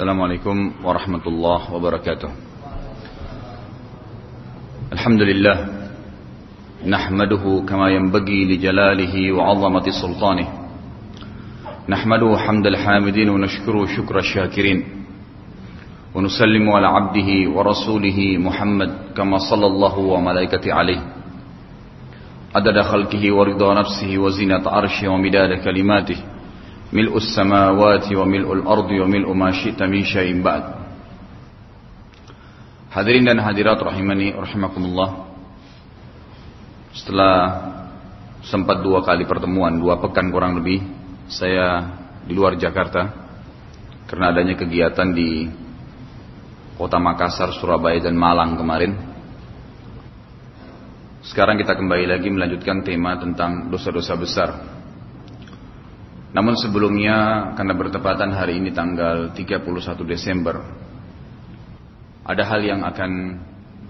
السلام عليكم ورحمة الله وبركاته الحمد لله نحمده كما ينبغي لجلاله وعظمة سلطانه نحمده حمد الحامدين ونشكره شكر الشاكرين ونسلم على عبده ورسوله محمد كما صلى الله وملائكته عليه عدد خلقه ورضا نفسه وزنة عرشه mil'us samawati wa mil'ul ardi wa mil'u ma syi'ta min syai'in ba'd. Hadirin dan hadirat rahimani rahimakumullah. Setelah sempat dua kali pertemuan, dua pekan kurang lebih, saya di luar Jakarta karena adanya kegiatan di kota Makassar, Surabaya dan Malang kemarin. Sekarang kita kembali lagi melanjutkan tema tentang dosa-dosa besar namun sebelumnya karena bertepatan hari ini tanggal 31 Desember ada hal yang akan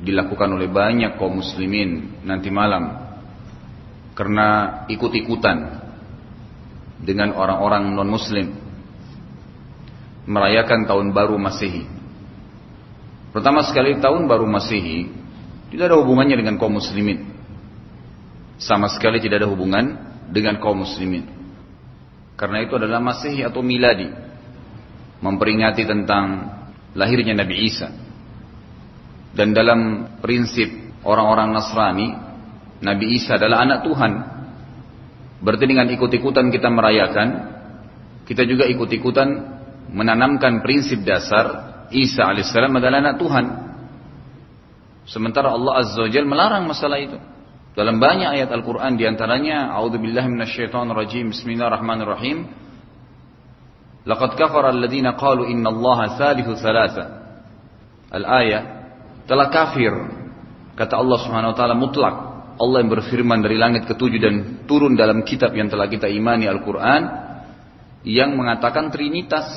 dilakukan oleh banyak kaum muslimin nanti malam karena ikut-ikutan dengan orang-orang non-muslim merayakan tahun baru Masehi. Pertama sekali tahun baru Masehi tidak ada hubungannya dengan kaum muslimin. Sama sekali tidak ada hubungan dengan kaum muslimin. Karena itu adalah Masehi atau Miladi. Memperingati tentang lahirnya Nabi Isa. Dan dalam prinsip orang-orang Nasrani, Nabi Isa adalah anak Tuhan. Berarti dengan ikut-ikutan kita merayakan, kita juga ikut-ikutan menanamkan prinsip dasar Isa alaihissalam adalah anak Tuhan. Sementara Allah Azza wa Jal melarang masalah itu. Dalam banyak ayat Al-Quran di antaranya, A'udzubillah minasyaitonirrajim, Bismillahirrahmanirrahim. Laqad kafara alladhina qalu inna allaha thalithu thalatha. Al-ayat telah kafir kata Allah Subhanahu wa taala mutlak Allah yang berfirman dari langit ketujuh dan turun dalam kitab yang telah kita imani Al-Qur'an yang mengatakan trinitas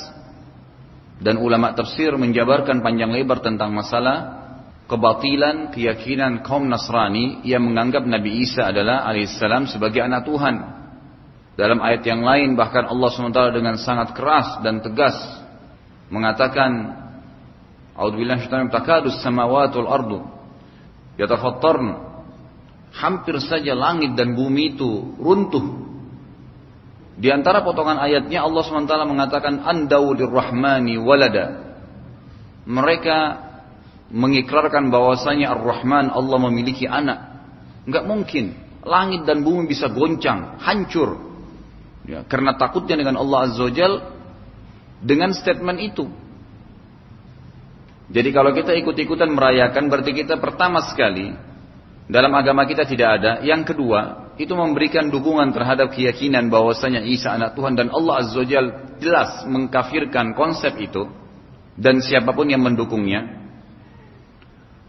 dan ulama tafsir menjabarkan panjang lebar tentang masalah kebatilan keyakinan kaum Nasrani yang menganggap Nabi Isa adalah alaihissalam sebagai anak Tuhan dalam ayat yang lain bahkan Allah SWT dengan sangat keras dan tegas mengatakan A'udzubillahi minasyaitonir takadus ardu yatafattarn. Hampir saja langit dan bumi itu runtuh. Di antara potongan ayatnya Allah SWT mengatakan andau lirrahmani walada. Mereka mengikrarkan bahwasanya Ar-Rahman Allah memiliki anak. Enggak mungkin langit dan bumi bisa goncang, hancur. Ya, karena takutnya dengan Allah Azza Jal dengan statement itu jadi kalau kita ikut-ikutan merayakan berarti kita pertama sekali dalam agama kita tidak ada. Yang kedua, itu memberikan dukungan terhadap keyakinan bahwasanya Isa anak Tuhan dan Allah Azza wa jelas mengkafirkan konsep itu dan siapa pun yang mendukungnya.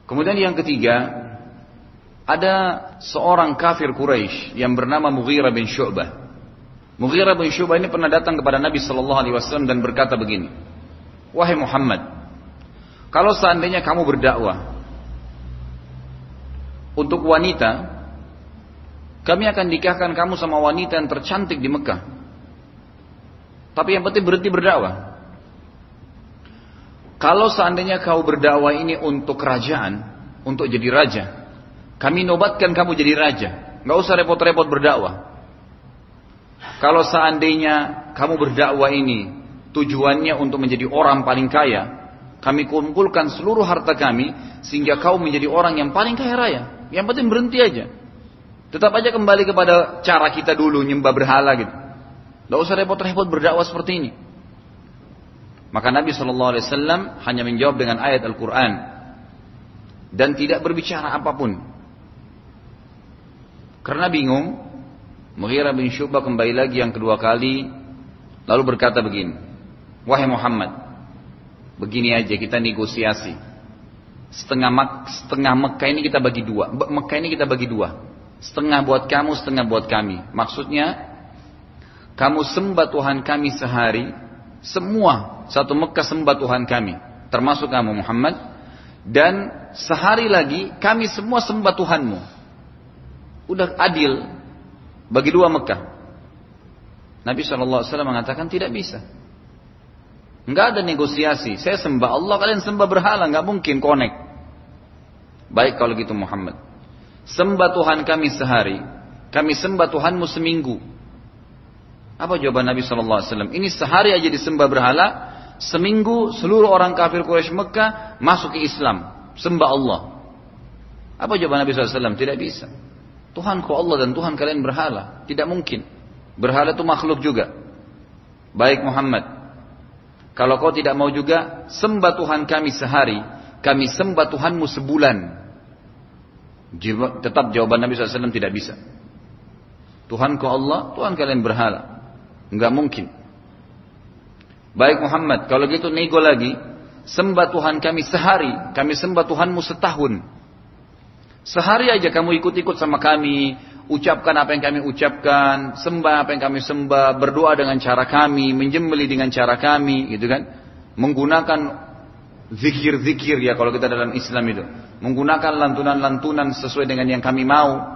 Kemudian yang ketiga, ada seorang kafir Quraisy yang bernama Mughirah bin Syu'bah. Mughirah bin Syu'bah ini pernah datang kepada Nabi Shallallahu Alaihi Wasallam dan berkata begini, wahai Muhammad, kalau seandainya kamu berdakwah untuk wanita, kami akan nikahkan kamu sama wanita yang tercantik di Mekah. Tapi yang penting berhenti berdakwah. Kalau seandainya kau berdakwah ini untuk kerajaan, untuk jadi raja, kami nobatkan kamu jadi raja. Gak usah repot-repot berdakwah. Kalau seandainya kamu berdakwah ini tujuannya untuk menjadi orang paling kaya, kami kumpulkan seluruh harta kami sehingga kau menjadi orang yang paling kaya raya. Yang penting berhenti aja. Tetap aja kembali kepada cara kita dulu nyembah berhala gitu. Tidak usah repot-repot berdakwah seperti ini. Maka Nabi Shallallahu Alaihi Wasallam hanya menjawab dengan ayat Al-Quran dan tidak berbicara apa pun. Karena bingung, Mughirah bin Syubah kembali lagi yang kedua kali lalu berkata begini, Wahai Muhammad, Begini aja kita negosiasi. Setengah Mek setengah Mekah ini kita bagi dua. Mekah ini kita bagi dua. Setengah buat kamu, setengah buat kami. Maksudnya kamu sembah Tuhan kami sehari, semua satu Mekah sembah Tuhan kami, termasuk kamu Muhammad. Dan sehari lagi kami semua sembah Tuhanmu. Udah adil bagi dua Mekah. Nabi SAW mengatakan tidak bisa. Enggak ada negosiasi. Saya sembah Allah, kalian sembah berhala, nggak mungkin connect. Baik kalau gitu Muhammad. Sembah Tuhan kami sehari, kami sembah Tuhanmu seminggu. Apa jawaban Nabi SAW? Ini sehari aja disembah berhala, seminggu seluruh orang kafir Quraisy Mekah masuk ke Islam, sembah Allah. Apa jawaban Nabi SAW? Tidak bisa. Tuhanku Allah dan Tuhan kalian berhala. Tidak mungkin. Berhala itu makhluk juga. Baik Muhammad. Kalau kau tidak mau juga, sembah Tuhan kami sehari, kami sembah Tuhanmu sebulan. Tetap jawaban Nabi SAW tidak bisa. Tuhanku Allah, Tuhan kalian berhala. Enggak mungkin. Baik Muhammad, kalau gitu nego lagi, sembah Tuhan kami sehari, kami sembah Tuhanmu setahun. Sehari aja kamu ikut-ikut sama kami, ucapkan apa yang kami ucapkan, sembah apa yang kami sembah, berdoa dengan cara kami, menjembeli dengan cara kami, gitu kan? Menggunakan zikir-zikir ya kalau kita dalam Islam itu. Menggunakan lantunan-lantunan sesuai dengan yang kami mau.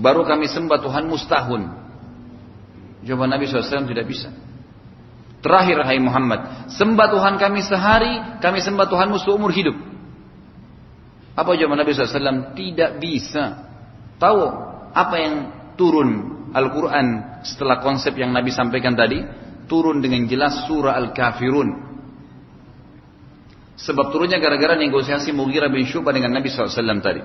Baru kami sembah Tuhan mustahun. Jawaban Nabi SAW tidak bisa. Terakhir hai Muhammad, sembah Tuhan kami sehari, kami sembah Tuhanmu seumur hidup. Apa jawaban Nabi SAW? Tidak bisa. Tahu apa yang turun Al-Quran setelah konsep yang Nabi sampaikan tadi? Turun dengan jelas surah Al-Kafirun. Sebab turunnya gara-gara negosiasi Mughirah bin Syubah dengan Nabi SAW tadi.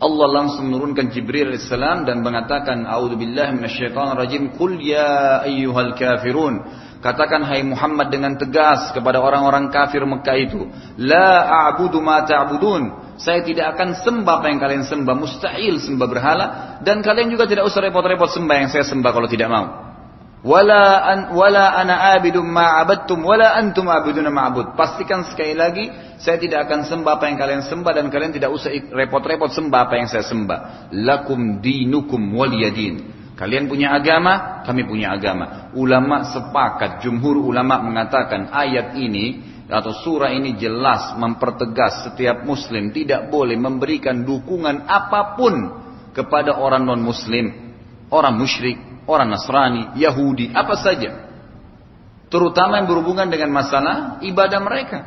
Allah langsung menurunkan Jibril AS dan mengatakan, A'udzubillah minasyaitonirrajim, Qul ya ayyuhal kafirun. Katakan hai Muhammad dengan tegas kepada orang-orang kafir Mekah itu, La a'budu ma ta'budun. Saya tidak akan sembah apa yang kalian sembah, mustahil sembah berhala dan kalian juga tidak usah repot-repot sembah yang saya sembah kalau tidak mau. Wala an, wala ana abidum ma abadtum wala antum abiduna ma'bud. Pastikan sekali lagi saya tidak akan sembah apa yang kalian sembah dan kalian tidak usah repot-repot sembah apa yang saya sembah. Lakum dinukum waliyadin. Kalian punya agama, kami punya agama. Ulama sepakat, jumhur ulama mengatakan ayat ini atau surah ini jelas mempertegas setiap muslim tidak boleh memberikan dukungan apa pun kepada orang non muslim, orang musyrik, orang Nasrani, Yahudi, apa saja. Terutama yang berhubungan dengan masalah ibadah mereka.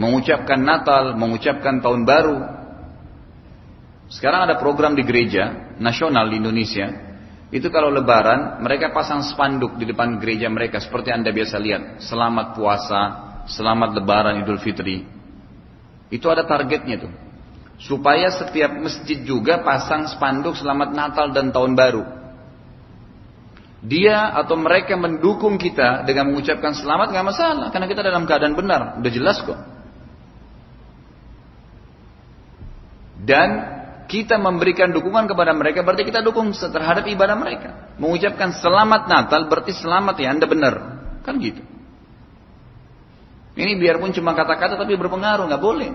Mengucapkan Natal, mengucapkan tahun baru. Sekarang ada program di gereja nasional di Indonesia. Itu kalau lebaran, mereka pasang spanduk di depan gereja mereka seperti Anda biasa lihat. Selamat puasa, selamat lebaran Idul Fitri. Itu ada targetnya tuh. Supaya setiap masjid juga pasang spanduk selamat Natal dan tahun baru dia atau mereka mendukung kita dengan mengucapkan selamat nggak masalah karena kita dalam keadaan benar udah jelas kok dan kita memberikan dukungan kepada mereka berarti kita dukung terhadap ibadah mereka. Mengucapkan selamat Natal berarti selamat ya anda benar. Kan gitu. Ini biarpun cuma kata-kata tapi berpengaruh nggak boleh.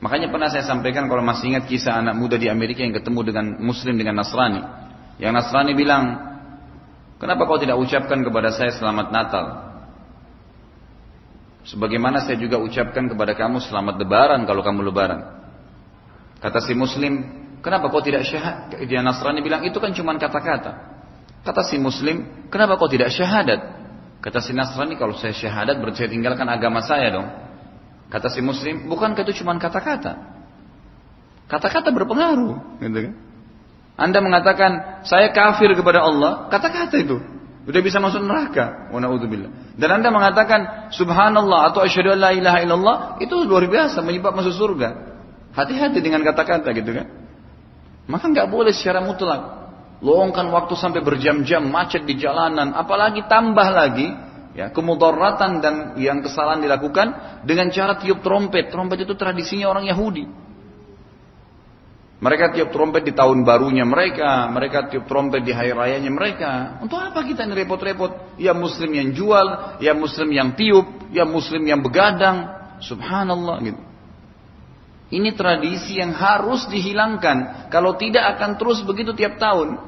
Makanya pernah saya sampaikan kalau masih ingat kisah anak muda di Amerika yang ketemu dengan Muslim dengan Nasrani. Yang Nasrani bilang, kenapa kau tidak ucapkan kepada saya selamat Natal? Sebagaimana saya juga ucapkan kepada kamu selamat lebaran kalau kamu lebaran. Kata si muslim, kenapa kau tidak syahadat? Dia Nasrani bilang, itu kan cuma kata-kata. Kata si muslim, kenapa kau tidak syahadat? Kata si Nasrani, kalau saya syahadat berarti saya tinggalkan agama saya dong. Kata si muslim, bukankah itu cuma kata-kata? Kata-kata berpengaruh. Gitu kan? Anda mengatakan saya kafir kepada Allah, kata-kata itu sudah bisa masuk neraka. Wa Dan Anda mengatakan subhanallah atau asyhadu ilaha illallah, itu luar biasa menyebab masuk surga. Hati-hati dengan kata-kata gitu kan. Maka nggak boleh secara mutlak. Luangkan waktu sampai berjam-jam macet di jalanan, apalagi tambah lagi ya kemudaratan dan yang kesalahan dilakukan dengan cara tiup trompet. Trompet itu tradisinya orang Yahudi. Mereka tiup trompet di tahun barunya mereka, mereka tiup trompet di hari rayanya mereka. Untuk apa kita ini repot-repot? Ya muslim yang jual, ya muslim yang tiup, ya muslim yang begadang. Subhanallah gitu. Ini tradisi yang harus dihilangkan. Kalau tidak akan terus begitu tiap tahun.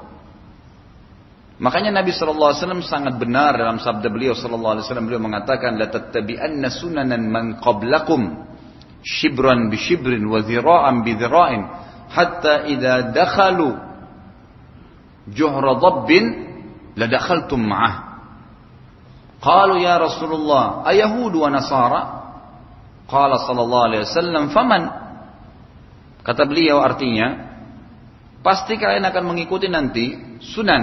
Makanya Nabi SAW sangat benar dalam sabda beliau SAW beliau mengatakan la tattabi'anna sunanan man qablakum shibran bi shibrin wa dhira'an bi dhira'in hatta idza dakhalu juhra dhabbin la dakhaltum ma'ah Qalu ya Rasulullah, ayahudu wa nasara? Qala sallallahu alaihi wasallam, faman? Kata beliau artinya, pasti kalian akan mengikuti nanti sunan,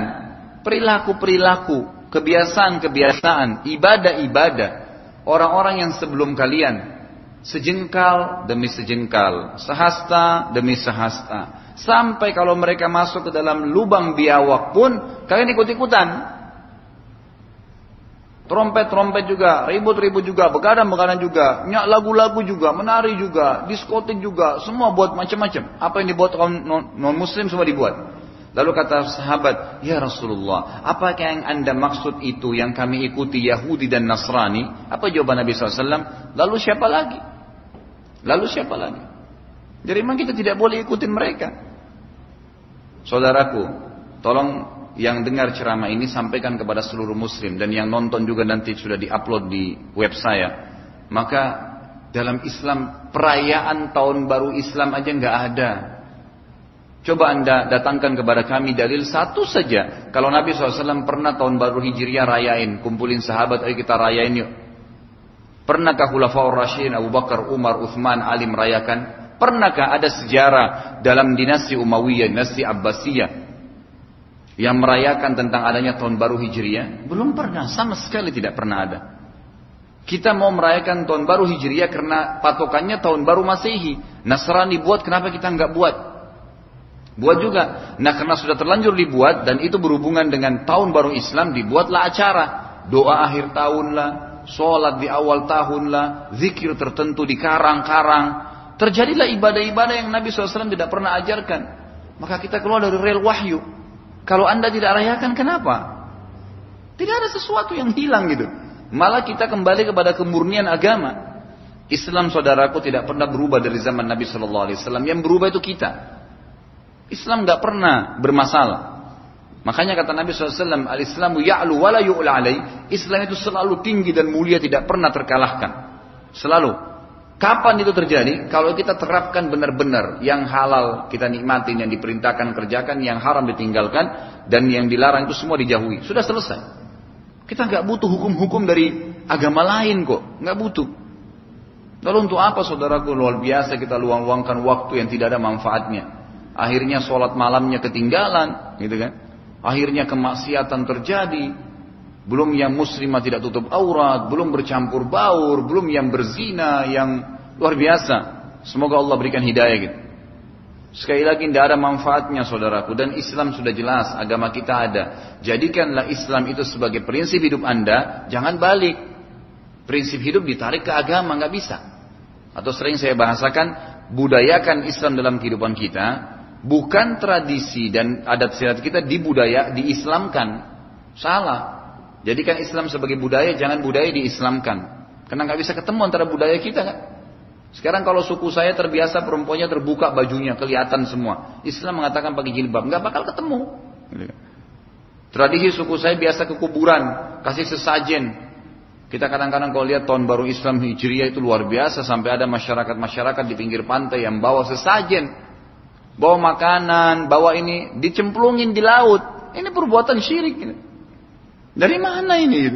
perilaku-perilaku, kebiasaan-kebiasaan, ibadah-ibadah orang-orang yang sebelum kalian sejengkal demi sejengkal, sehasta demi sehasta. Sampai kalau mereka masuk ke dalam lubang biawak pun kalian ikut-ikutan. Trompet-trompet juga, ribut-ribut juga, begadang-begadang juga, nyak lagu-lagu juga, menari juga, diskotik juga, semua buat macam-macam. Apa yang dibuat kaum non-muslim semua dibuat. Lalu kata sahabat, Ya Rasulullah, apakah yang anda maksud itu yang kami ikuti Yahudi dan Nasrani? Apa jawaban Nabi SAW? Lalu siapa lagi? Lalu siapa lagi? Jadi memang kita tidak boleh ikutin mereka. Saudaraku, tolong yang dengar ceramah ini sampaikan kepada seluruh muslim dan yang nonton juga nanti sudah diupload di web saya. Maka dalam Islam perayaan tahun baru Islam aja nggak ada. Coba anda datangkan kepada kami dalil satu saja. Kalau Nabi SAW pernah tahun baru Hijriah rayain, kumpulin sahabat, ayo kita rayain yuk. Pernahkah Khulafaur Rashidin Abu Bakar, Umar, Uthman, Ali merayakan? Pernahkah ada sejarah dalam dinasti Umayyah, dinasti Abbasiyah yang merayakan tentang adanya tahun baru Hijriah? Belum pernah, sama sekali tidak pernah ada. Kita mau merayakan tahun baru Hijriah karena patokannya tahun baru Masehi. Nasrani buat, kenapa kita nggak buat? Buat juga. Nah karena sudah terlanjur dibuat dan itu berhubungan dengan tahun baru Islam, dibuatlah acara. Doa akhir tahun lah, sholat di awal tahun lah, zikir tertentu di karang-karang. Terjadilah ibadah-ibadah yang Nabi SAW tidak pernah ajarkan. Maka kita keluar dari rel wahyu. Kalau anda tidak rayakan kenapa? Tidak ada sesuatu yang hilang gitu. Malah kita kembali kepada kemurnian agama. Islam saudaraku tidak pernah berubah dari zaman Nabi Shallallahu Alaihi Wasallam. Yang berubah itu kita. Islam nggak pernah bermasalah. Makanya kata Nabi SAW, Al-Islamu ya'lu wa la yu'la. Islam itu selalu tinggi dan mulia, tidak pernah terkalahkan. Selalu. Kapan itu terjadi? Kalau kita terapkan benar-benar yang halal kita nikmatin, yang diperintahkan kerjakan, yang haram ditinggalkan, dan yang dilarang itu semua dijauhi. Sudah selesai. Kita nggak butuh hukum-hukum dari agama lain kok, nggak butuh. Lalu untuk apa saudaraku luar biasa kita luang-luangkan waktu yang tidak ada manfaatnya? Akhirnya sholat malamnya ketinggalan, gitu kan? Akhirnya kemaksiatan terjadi, belum yang muslimah tidak tutup aurat, belum bercampur baur, belum yang berzina, yang luar biasa. Semoga Allah berikan hidayah gitu. Sekali lagi tidak ada manfaatnya saudaraku dan Islam sudah jelas agama kita ada. Jadikanlah Islam itu sebagai prinsip hidup anda, jangan balik. Prinsip hidup ditarik ke agama nggak bisa. Atau sering saya bahasakan budayakan Islam dalam kehidupan kita, bukan tradisi dan adat istiadat kita dibudaya diislamkan. Salah. Jadikan Islam sebagai budaya, jangan budaya diislamkan. Karena nggak bisa ketemu antara budaya kita kan. Sekarang kalau suku saya terbiasa perempuannya terbuka bajunya, kelihatan semua. Islam mengatakan pakai jilbab, nggak bakal ketemu. Tradisi suku saya biasa ke kuburan, kasih sesajen. Kita kadang-kadang kalau lihat tahun baru Islam Hijriah itu luar biasa sampai ada masyarakat-masyarakat di pinggir pantai yang bawa sesajen. Bawa makanan, bawa ini dicemplungin di laut. Ini perbuatan syirik. Dari mana ini?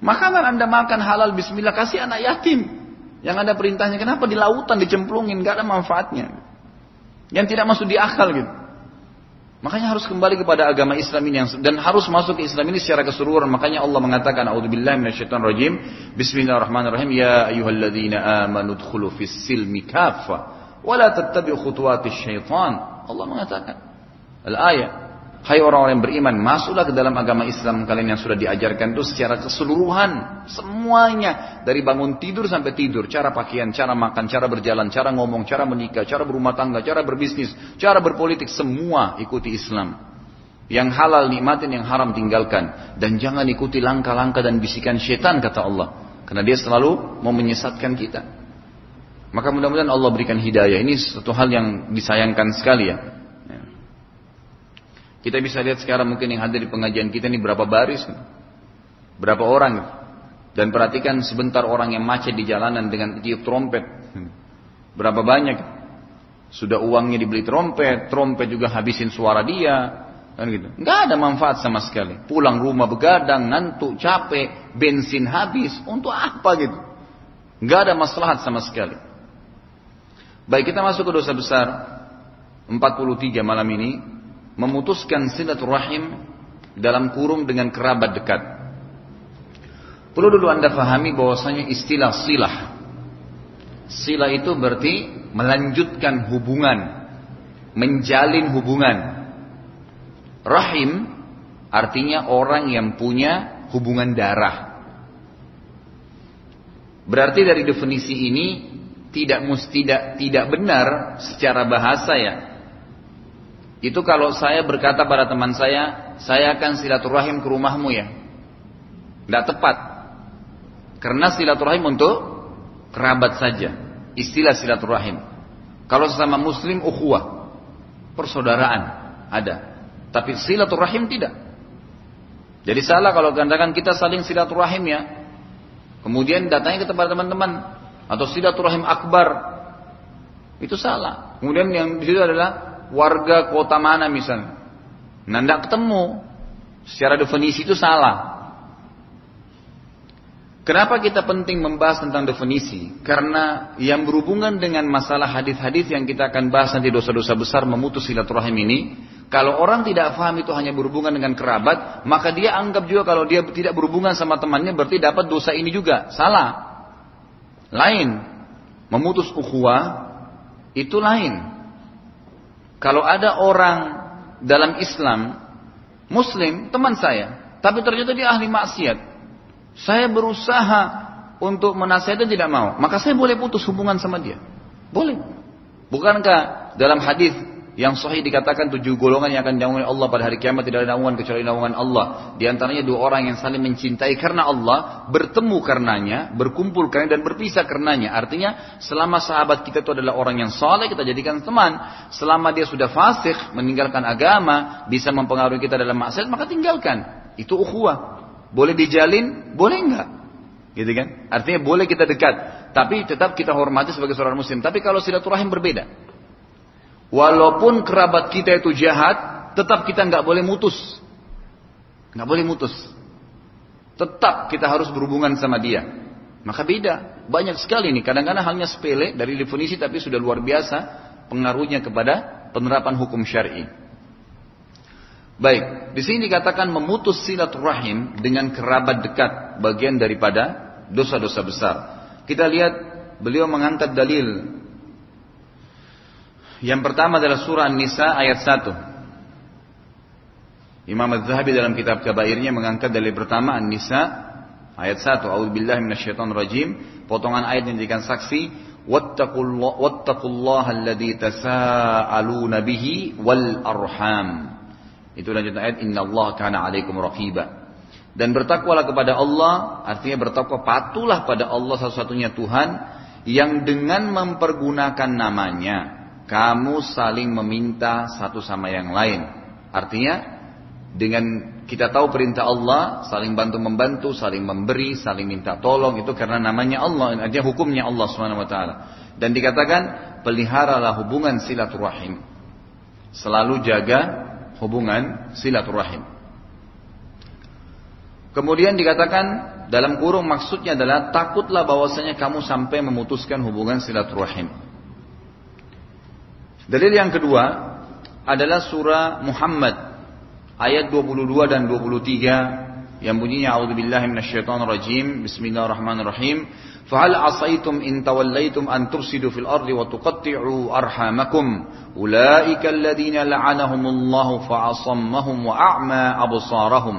Makanan anda makan halal bismillah kasih anak yatim. Yang ada perintahnya kenapa di lautan dicemplungin gak ada manfaatnya. Yang tidak masuk di akal gitu. Makanya harus kembali kepada agama Islam ini yang, dan harus masuk ke Islam ini secara keseluruhan. Makanya Allah mengatakan A'udzubillahi minasyaitonirrajim. Bismillahirrahmanirrahim. Ya ayyuhalladzina amanu dkhulu fis silmi kaffa wa la tattabi'u khutuwatis syaitan. Allah mengatakan al-ayat Hai orang-orang yang beriman, masuklah ke dalam agama Islam kalian yang sudah diajarkan itu secara keseluruhan. Semuanya. Dari bangun tidur sampai tidur. Cara pakaian, cara makan, cara berjalan, cara ngomong, cara menikah, cara berumah tangga, cara berbisnis, cara berpolitik. Semua ikuti Islam. Yang halal nikmatin, yang haram tinggalkan. Dan jangan ikuti langkah-langkah dan bisikan setan kata Allah. Karena dia selalu mau menyesatkan kita. Maka mudah-mudahan Allah berikan hidayah. Ini satu hal yang disayangkan sekali ya. Kita bisa lihat sekarang mungkin yang hadir di pengajian kita ini berapa baris, berapa orang. Dan perhatikan sebentar orang yang macet di jalanan dengan tiup trompet. Berapa banyak. Sudah uangnya dibeli trompet, trompet juga habisin suara dia. Kan gitu. Nggak ada manfaat sama sekali. Pulang rumah begadang, ngantuk, capek, bensin habis. Untuk apa gitu? Nggak ada maslahat sama sekali. Baik kita masuk ke dosa besar 43 malam ini memutuskan silaturahim dalam kurung dengan kerabat dekat. Perlu dulu anda fahami bahwasanya istilah silah. Silah itu berarti melanjutkan hubungan, menjalin hubungan. Rahim artinya orang yang punya hubungan darah. Berarti dari definisi ini tidak tidak tidak benar secara bahasa ya. Itu kalau saya berkata pada teman saya, saya akan silaturahim ke rumahmu ya. Tidak tepat. Karena silaturahim untuk kerabat saja. Istilah silaturahim. Kalau sesama muslim ukhuwah. Persaudaraan ada. Tapi silaturahim tidak. Jadi salah kalau katakan kita saling silaturahim ya. Kemudian datangnya ke tempat teman-teman atau silaturahim akbar. Itu salah. Kemudian yang di situ adalah warga kota mana misalnya. Nah, tidak ketemu. Secara definisi itu salah. Kenapa kita penting membahas tentang definisi? Karena yang berhubungan dengan masalah hadis-hadis yang kita akan bahas nanti dosa-dosa besar memutus silaturahim ini, kalau orang tidak paham itu hanya berhubungan dengan kerabat, maka dia anggap juga kalau dia tidak berhubungan sama temannya berarti dapat dosa ini juga. Salah. Lain. Memutus ukhuwah itu lain. Kalau ada orang dalam Islam, Muslim, teman saya, tapi ternyata dia ahli maksiat, saya berusaha untuk menasihati tidak mau. Maka saya boleh putus hubungan sama dia. Boleh. Bukankah dalam hadis yang sahih dikatakan tujuh golongan yang akan dinaungi Allah pada hari kiamat tidak ada naungan kecuali naungan Allah. Di antaranya dua orang yang saling mencintai karena Allah, bertemu karenanya, berkumpul karena dan berpisah karenanya. Artinya selama sahabat kita itu adalah orang yang soleh kita jadikan teman. Selama dia sudah fasik, meninggalkan agama, bisa mempengaruhi kita dalam maksiat maka tinggalkan. Itu ukhuwah. Boleh dijalin, boleh enggak? Gitu kan? Artinya boleh kita dekat, tapi tetap kita hormati sebagai seorang muslim. Tapi kalau silaturahim berbeda. Walaupun kerabat kita itu jahat, tetap kita nggak boleh mutus. Nggak boleh mutus. Tetap kita harus berhubungan sama dia. Maka beda. Banyak sekali nih. Kadang-kadang halnya sepele dari definisi tapi sudah luar biasa pengaruhnya kepada penerapan hukum syar'i. Baik, di sini dikatakan memutus silaturahim dengan kerabat dekat, bagian daripada dosa-dosa besar. Kita lihat beliau mengangkat dalil. Yang pertama adalah surah An-Nisa ayat 1. Imam Az-Zahabi dalam kitab kabairnya mengangkat dalil pertama An-Nisa ayat 1. A'udzubillahi minasyaitonirrajim. Potongan ayat yang dijadikan saksi wattaqullaha alladzi tasaaluna bihi wal arham itu lanjut ayat Inna Allah kana alaikum raqiba. Dan bertakwalah kepada Allah, artinya bertakwa patulah pada Allah satu-satunya Tuhan yang dengan mempergunakan namanya kamu saling meminta satu sama yang lain. Artinya dengan kita tahu perintah Allah, saling bantu membantu, saling memberi, saling minta tolong itu karena namanya Allah, artinya hukumnya Allah Subhanahu wa taala. Dan dikatakan peliharalah hubungan silaturahim. Selalu jaga hubungan silaturahim. Kemudian dikatakan dalam kurung maksudnya adalah takutlah bahwasanya kamu sampai memutuskan hubungan silaturahim. Dalil yang kedua adalah surah Muhammad ayat 22 dan 23 yang bunyinya a'udzubillahi minasyaitonirrajim bismillahirrahmanirrahim. Fahal asaitum in tawallaitum an tufsidu fil ardi wa tuqatti'u arhamakum. Ulaika alladziina la'anahumullahu fa'asammahum wa a'ma absarahum.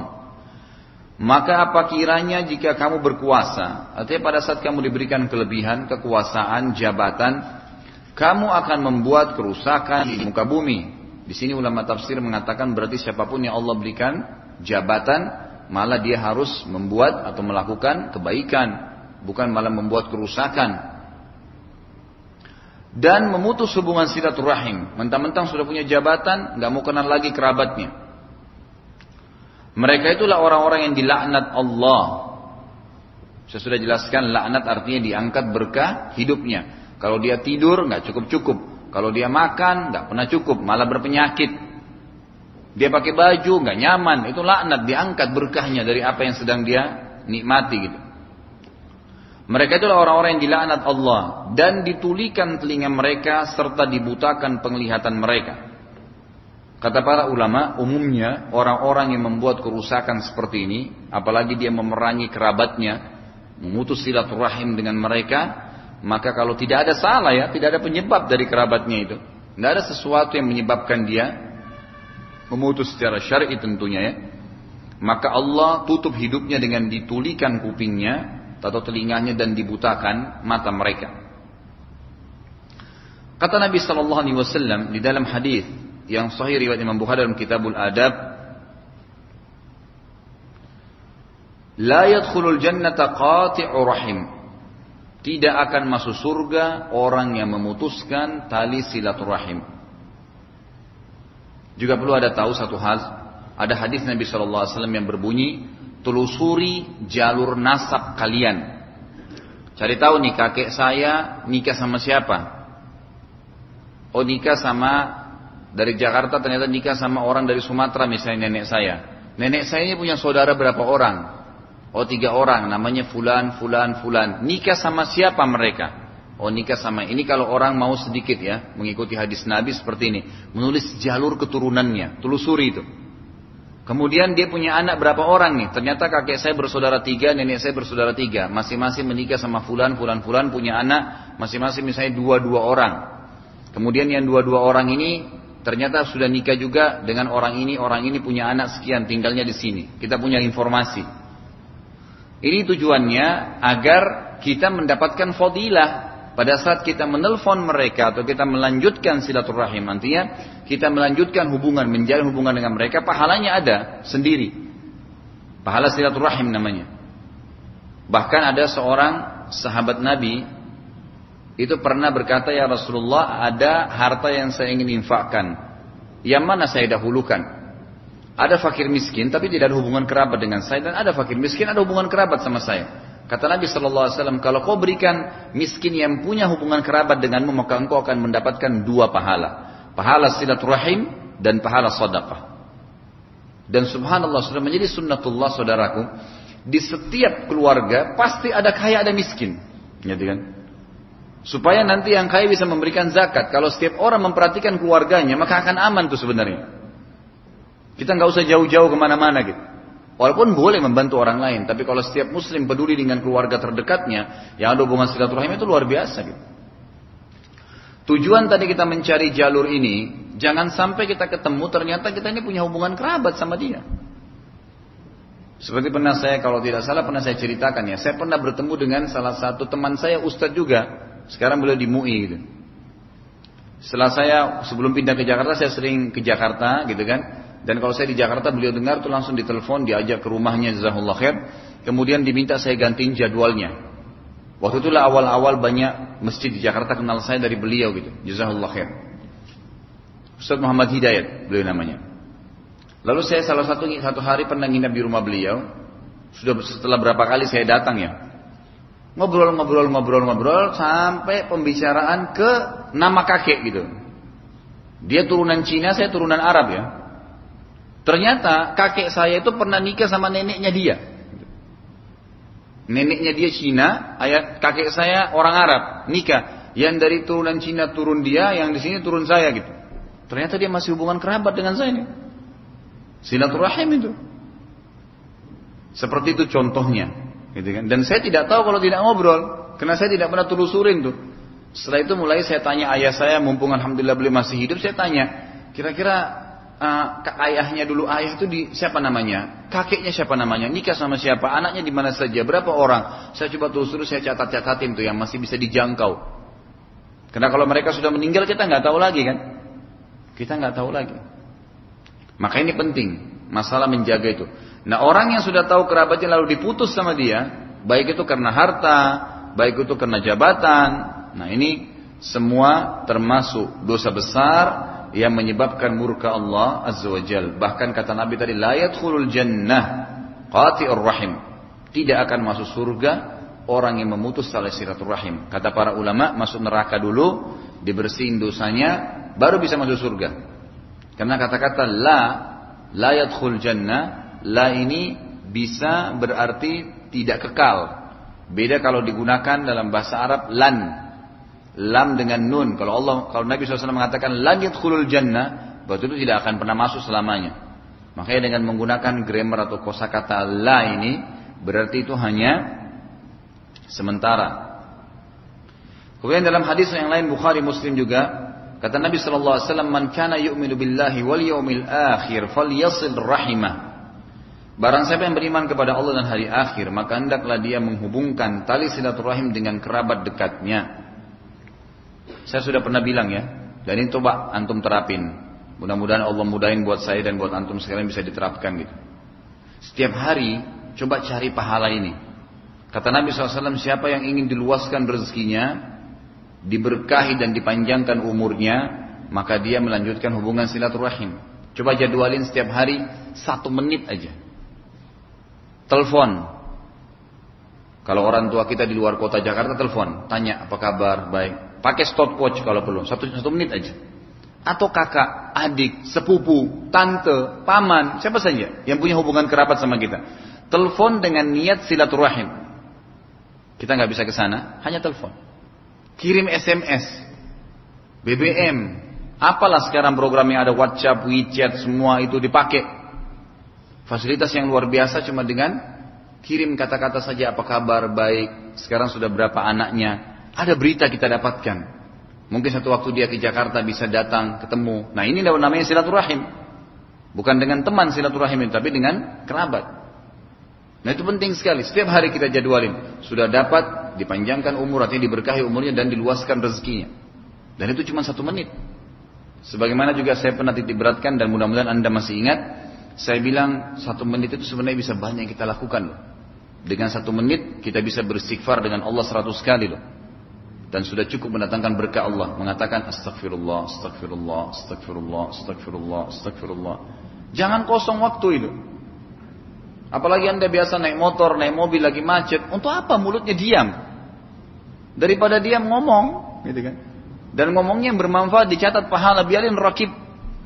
Maka apa kiranya jika kamu berkuasa artinya pada saat kamu diberikan kelebihan kekuasaan jabatan kamu akan membuat kerusakan di muka bumi Di sini ulama tafsir mengatakan berarti siapa pun yang Allah berikan jabatan Malah dia harus membuat atau melakukan kebaikan bukan malah membuat kerusakan dan memutus hubungan silaturahim. Mentang-mentang sudah punya jabatan, nggak mau kenal lagi kerabatnya. Mereka itulah orang-orang yang dilaknat Allah. Saya sudah jelaskan laknat artinya diangkat berkah hidupnya. Kalau dia tidur nggak cukup-cukup. Kalau dia makan nggak pernah cukup, malah berpenyakit. Dia pakai baju nggak nyaman, itu laknat diangkat berkahnya dari apa yang sedang dia nikmati gitu. Mereka itulah orang-orang yang dilaknat Allah dan ditulikan telinga mereka serta dibutakan penglihatan mereka. Kata para ulama, umumnya orang-orang yang membuat kerusakan seperti ini, apalagi dia memerangi kerabatnya, memutus silaturahim dengan mereka, maka kalau tidak ada salah ya, tidak ada penyebab dari kerabatnya itu. Tidak ada sesuatu yang menyebabkan dia memutus secara syar'i tentunya ya. Maka Allah tutup hidupnya dengan ditulikan kupingnya atau telinganya dan dibutakan mata mereka. Kata Nabi Wasallam di dalam hadis yang sahih riwayat Imam Bukhari dalam Kitabul Adab, La yadkhulul jannata qati'u rahim. Tidak akan masuk surga orang yang memutuskan tali silaturahim. Juga perlu ada tahu satu hal, ada hadis Nabi Wasallam yang berbunyi, telusuri jalur nasab kalian. Cari tahu nih kakek saya nikah sama siapa? Oh nikah sama dari Jakarta ternyata nikah sama orang dari Sumatera misalnya nenek saya. Nenek saya ini punya saudara berapa orang? Oh tiga orang namanya fulan, fulan, fulan. Nikah sama siapa mereka? Oh nikah sama ini kalau orang mau sedikit ya mengikuti hadis Nabi seperti ini. Menulis jalur keturunannya, telusuri itu. Kemudian dia punya anak berapa orang nih? Ternyata kakek saya bersaudara tiga, nenek saya bersaudara tiga. Masing-masing menikah sama fulan, fulan, fulan punya anak. Masing-masing misalnya dua-dua orang. Kemudian yang dua-dua orang ini ternyata sudah nikah juga dengan orang ini. Orang ini punya anak sekian, tinggalnya di sini. Kita punya informasi. Ini tujuannya agar kita mendapatkan fadilah. Pada saat kita menelpon mereka atau kita melanjutkan silaturahim nantinya kita melanjutkan hubungan menjalin hubungan dengan mereka pahalanya ada sendiri. Pahala silaturahim namanya. Bahkan ada seorang sahabat Nabi itu pernah berkata ya Rasulullah ada harta yang saya ingin infakkan. Yang mana saya dahulukan ada fakir miskin tapi tidak ada hubungan kerabat dengan saya dan ada fakir miskin ada hubungan kerabat sama saya Kata Nabi Shallallahu Alaihi Wasallam, kalau kau berikan miskin yang punya hubungan kerabat denganmu, maka engkau akan mendapatkan dua pahala. Pahala silaturahim dan pahala sedekah. Dan subhanallah sudah menjadi sunnatullah saudaraku. Di setiap keluarga pasti ada kaya ada miskin. Gitu kan? Supaya nanti yang kaya bisa memberikan zakat. Kalau setiap orang memperhatikan keluarganya, maka akan aman tuh sebenarnya. Kita nggak usah jauh-jauh ke mana-mana gitu. Walaupun boleh membantu orang lain, tapi kalau setiap muslim peduli dengan keluarga terdekatnya, yang ada hubungan silaturahim itu luar biasa gitu. Tujuan tadi kita mencari jalur ini, jangan sampai kita ketemu ternyata kita ini punya hubungan kerabat sama dia. Seperti pernah saya kalau tidak salah pernah saya ceritakan ya, saya pernah bertemu dengan salah satu teman saya ustadz juga, sekarang beliau di MUI gitu. Setelah saya sebelum pindah ke Jakarta saya sering ke Jakarta gitu kan, dan kalau saya di Jakarta beliau dengar tuh langsung ditelepon, diajak ke rumahnya Zahullah khair. Kemudian diminta saya gantiin jadwalnya. Waktu itulah awal-awal banyak masjid di Jakarta kenal saya dari beliau gitu. Jazahullah khair. Ustaz Muhammad Hidayat beliau namanya. Lalu saya salah satu satu hari pernah nginap di rumah beliau. Sudah setelah berapa kali saya datang ya. Ngobrol, ngobrol, ngobrol, ngobrol sampai pembicaraan ke nama kakek gitu. Dia turunan Cina, saya turunan Arab ya. Ternyata kakek saya itu pernah nikah sama neneknya dia. Neneknya dia Cina, ayat kakek saya orang Arab nikah. Yang dari turunan Cina turun dia, yang di sini turun saya gitu. Ternyata dia masih hubungan kerabat dengan saya nih. Silaturahim itu. Seperti itu contohnya, gitu kan. Dan saya tidak tahu kalau tidak ngobrol, karena saya tidak pernah telusurin tuh. Setelah itu mulai saya tanya ayah saya, mumpung alhamdulillah beliau masih hidup, saya tanya, kira-kira uh, ayahnya dulu ayah itu di siapa namanya? Kakeknya siapa namanya? Nikah sama siapa? Anaknya di mana saja? Berapa orang? Saya coba telusuri, saya catat-catatin tuh yang masih bisa dijangkau. Karena kalau mereka sudah meninggal kita nggak tahu lagi kan? Kita nggak tahu lagi. Maka ini penting masalah menjaga itu. Nah orang yang sudah tahu kerabatnya lalu diputus sama dia, baik itu karena harta, baik itu karena jabatan. Nah ini semua termasuk dosa besar yang menyebabkan murka Allah Azza wa Jal. Bahkan kata Nabi tadi, la yadkhulul jannah qati'ur rahim. Tidak akan masuk surga orang yang memutus tali silaturahim. Kata para ulama, masuk neraka dulu, dibersihin dosanya, baru bisa masuk surga. Karena kata-kata la la yadkhul jannah, la ini bisa berarti tidak kekal. Beda kalau digunakan dalam bahasa Arab lan. Lam dengan nun. Kalau Allah kalau Nabi SAW mengatakan lan yadkhulul jannah, berarti itu tidak akan pernah masuk selamanya. Makanya dengan menggunakan grammar atau kosakata la ini berarti itu hanya sementara. Kemudian dalam hadis yang lain Bukhari Muslim juga kata Nabi sallallahu alaihi wasallam man kana yu'minu billahi wal yawmil akhir falyasil rahimah. Barang siapa yang beriman kepada Allah dan hari akhir, maka hendaklah dia menghubungkan tali silaturahim dengan kerabat dekatnya. Saya sudah pernah bilang ya, dan ini coba antum terapin. Mudah-mudahan Allah mudahin buat saya dan buat antum sekalian bisa diterapkan gitu. Setiap hari coba cari pahala ini. Kata Nabi SAW, siapa yang ingin diluaskan rezekinya, diberkahi dan dipanjangkan umurnya, maka dia melanjutkan hubungan silaturahim. Coba jadwalin setiap hari satu menit aja. Telepon. Kalau orang tua kita di luar kota Jakarta telepon, tanya apa kabar, baik. Pakai stopwatch kalau perlu, satu, satu menit aja. Atau kakak, adik, sepupu, tante, paman, siapa saja yang punya hubungan kerabat sama kita. Telepon dengan niat silaturahim. Kita nggak bisa ke sana, hanya telepon. Kirim SMS, BBM, apalah sekarang program yang ada WhatsApp, WeChat, semua itu dipakai. Fasilitas yang luar biasa cuma dengan kirim kata-kata saja apa kabar baik, sekarang sudah berapa anaknya. Ada berita kita dapatkan. Mungkin satu waktu dia ke Jakarta bisa datang, ketemu. Nah ini namanya silaturahim. Bukan dengan teman silaturahim tapi dengan kerabat. Nah itu penting sekali. Setiap hari kita jadwalin. Sudah dapat dipanjangkan umur, artinya diberkahi umurnya dan diluaskan rezekinya. Dan itu cuma satu menit. Sebagaimana juga saya pernah titip beratkan dan mudah-mudahan anda masih ingat. Saya bilang satu menit itu sebenarnya bisa banyak yang kita lakukan loh. Dengan satu menit kita bisa beristighfar dengan Allah seratus kali loh. Dan sudah cukup mendatangkan berkah Allah. Mengatakan astagfirullah, astagfirullah, astagfirullah, astagfirullah, astagfirullah. Jangan kosong waktu itu. Apalagi anda biasa naik motor, naik mobil lagi macet. Untuk apa mulutnya diam? Daripada diam ngomong. Gitu kan. Dan ngomongnya yang bermanfaat dicatat pahala. Biarin rakib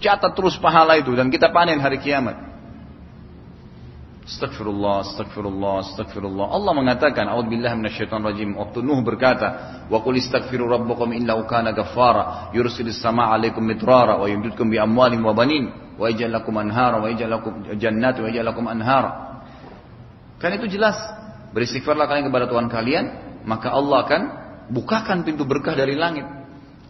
Catat terus pahala itu dan kita panen hari kiamat. Astagfirullah, astagfirullah, astagfirullah. Allah mengatakan, A'udzubillah minasyaitonir rajim. Waktu Nuh berkata, "Wa qul istaghfiru rabbakum innahu kana ghaffara, yursilis samaa'a 'alaikum midrara wa yumdidkum bi amwalin wa banin wa yaj'al lakum anhara wa yaj'al lakum jannati wa yaj'al lakum anhara." Kan itu jelas. Beristighfarlah kalian kepada Tuhan kalian, maka Allah akan bukakan pintu berkah dari langit.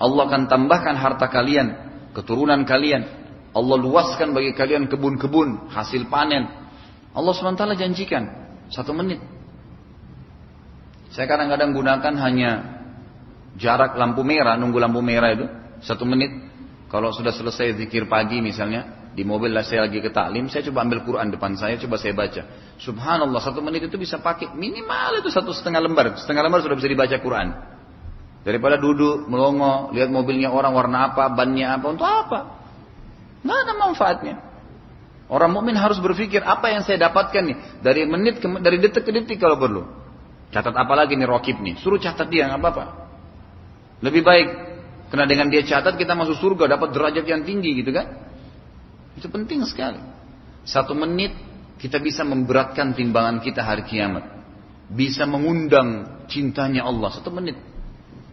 Allah akan tambahkan harta kalian keturunan kalian. Allah luaskan bagi kalian kebun-kebun, hasil panen. Allah SWT janjikan, satu menit. Saya kadang-kadang gunakan hanya jarak lampu merah, nunggu lampu merah itu, satu menit. Kalau sudah selesai zikir pagi misalnya, di mobil lah saya lagi ke taklim, saya coba ambil Quran depan saya, coba saya baca. Subhanallah, satu menit itu bisa pakai minimal itu satu setengah lembar. Setengah lembar sudah bisa dibaca Quran. Daripada duduk, melongo, lihat mobilnya orang warna apa, bannya apa, untuk apa? Nggak ada manfaatnya. Orang mukmin harus berpikir apa yang saya dapatkan nih dari menit ke, dari detik ke detik kalau perlu. Catat apa lagi nih rokib nih? Suruh catat dia nggak apa-apa. Lebih baik karena dengan dia catat kita masuk surga dapat derajat yang tinggi gitu kan? Itu penting sekali. Satu menit kita bisa memberatkan timbangan kita hari kiamat. Bisa mengundang cintanya Allah satu menit.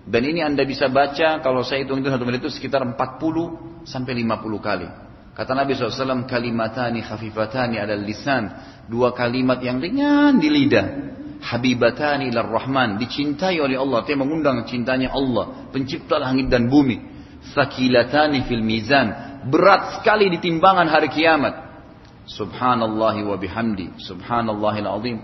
Dan ini anda bisa baca kalau saya hitung itu satu menit itu sekitar 40 sampai 50 kali. Kata Nabi SAW, kalimatani khafifatani ada lisan. Dua kalimat yang ringan di lidah. Habibatani ilar rahman. Dicintai oleh Allah. Dia mengundang cintanya Allah. Pencipta langit dan bumi. Sakilatani fil mizan. Berat sekali di timbangan hari kiamat. Subhanallahi wa bihamdi. Subhanallahil azim.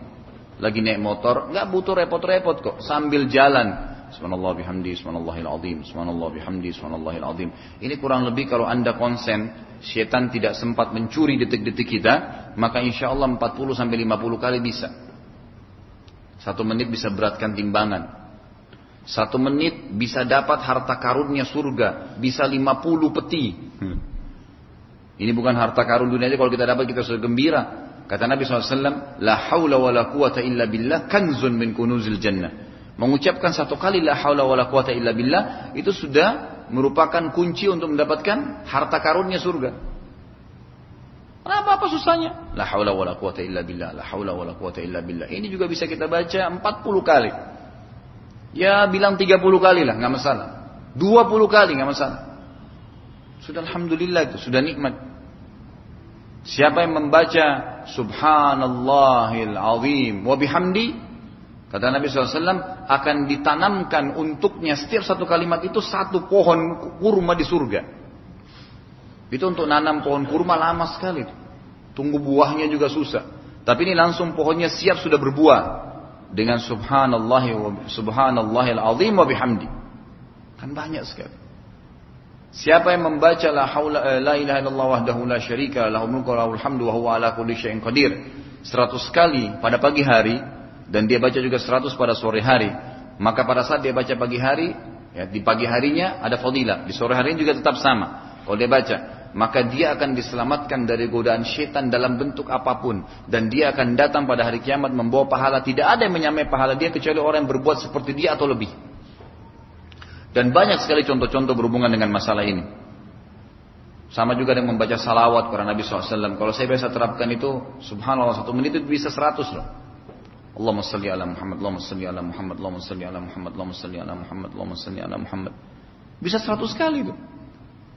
Lagi naik motor, nggak butuh repot-repot kok. Sambil jalan, Subhanallah bihamdi, subhanallahil azim, subhanallah bihamdi, subhanallahil azim. Ini kurang lebih kalau anda konsen, setan tidak sempat mencuri detik-detik kita, maka insya Allah 40 sampai 50 kali bisa. Satu menit bisa beratkan timbangan. Satu menit bisa dapat harta karunnya surga, bisa 50 peti. Hmm. Ini bukan harta karun dunia aja, kalau kita dapat kita sudah gembira. Kata Nabi SAW, La hawla wa la quwata illa billah kanzun min kunuzil jannah. Mengucapkan satu kali la haula wala quwata illa billah itu sudah merupakan kunci untuk mendapatkan harta karunnya surga. Kenapa apa susahnya? La haula wala quwata illa billah, la haula wala quwata illa billah. Ini juga bisa kita baca 40 kali. Ya bilang 30 kali lah, nggak masalah. 20 kali nggak masalah. Sudah alhamdulillah itu, sudah nikmat. Siapa yang membaca Subhanallahil azim wa bihamdi kata Nabi SAW akan ditanamkan untuknya setiap satu kalimat itu satu pohon kurma di surga. Itu untuk nanam pohon kurma lama sekali. Tunggu buahnya juga susah. Tapi ini langsung pohonnya siap sudah berbuah. Dengan subhanallah wa subhanallahil azim wa bihamdi. Kan banyak sekali. Siapa yang membaca la haula eh, la ilaha illallah wahdahu la syarika lahu mulku wa wa huwa ala kulli syai'in qadir 100 kali pada pagi hari dan dia baca juga 100 pada sore hari. Maka pada saat dia baca pagi hari ya di pagi harinya ada fadilah. Di sore hari juga tetap sama. Kalau dia baca maka dia akan diselamatkan dari godaan syaitan dalam bentuk apa pun. Dan dia akan datang pada hari kiamat membawa pahala. Tidak ada yang menyamai pahala dia kecuali orang yang berbuat seperti dia atau lebih. Dan banyak sekali contoh-contoh berhubungan dengan masalah ini. Sama juga dengan membaca salawat kepada Nabi SAW kalau saya biasa terapkan itu subhanallah satu menit itu bisa seratus loh Allahumma salli ala Muhammad Allahumma salli ala Muhammad Allahumma salli ala Muhammad Allahumma salli ala Muhammad Allahumma salli ala Muhammad bisa seratus kali itu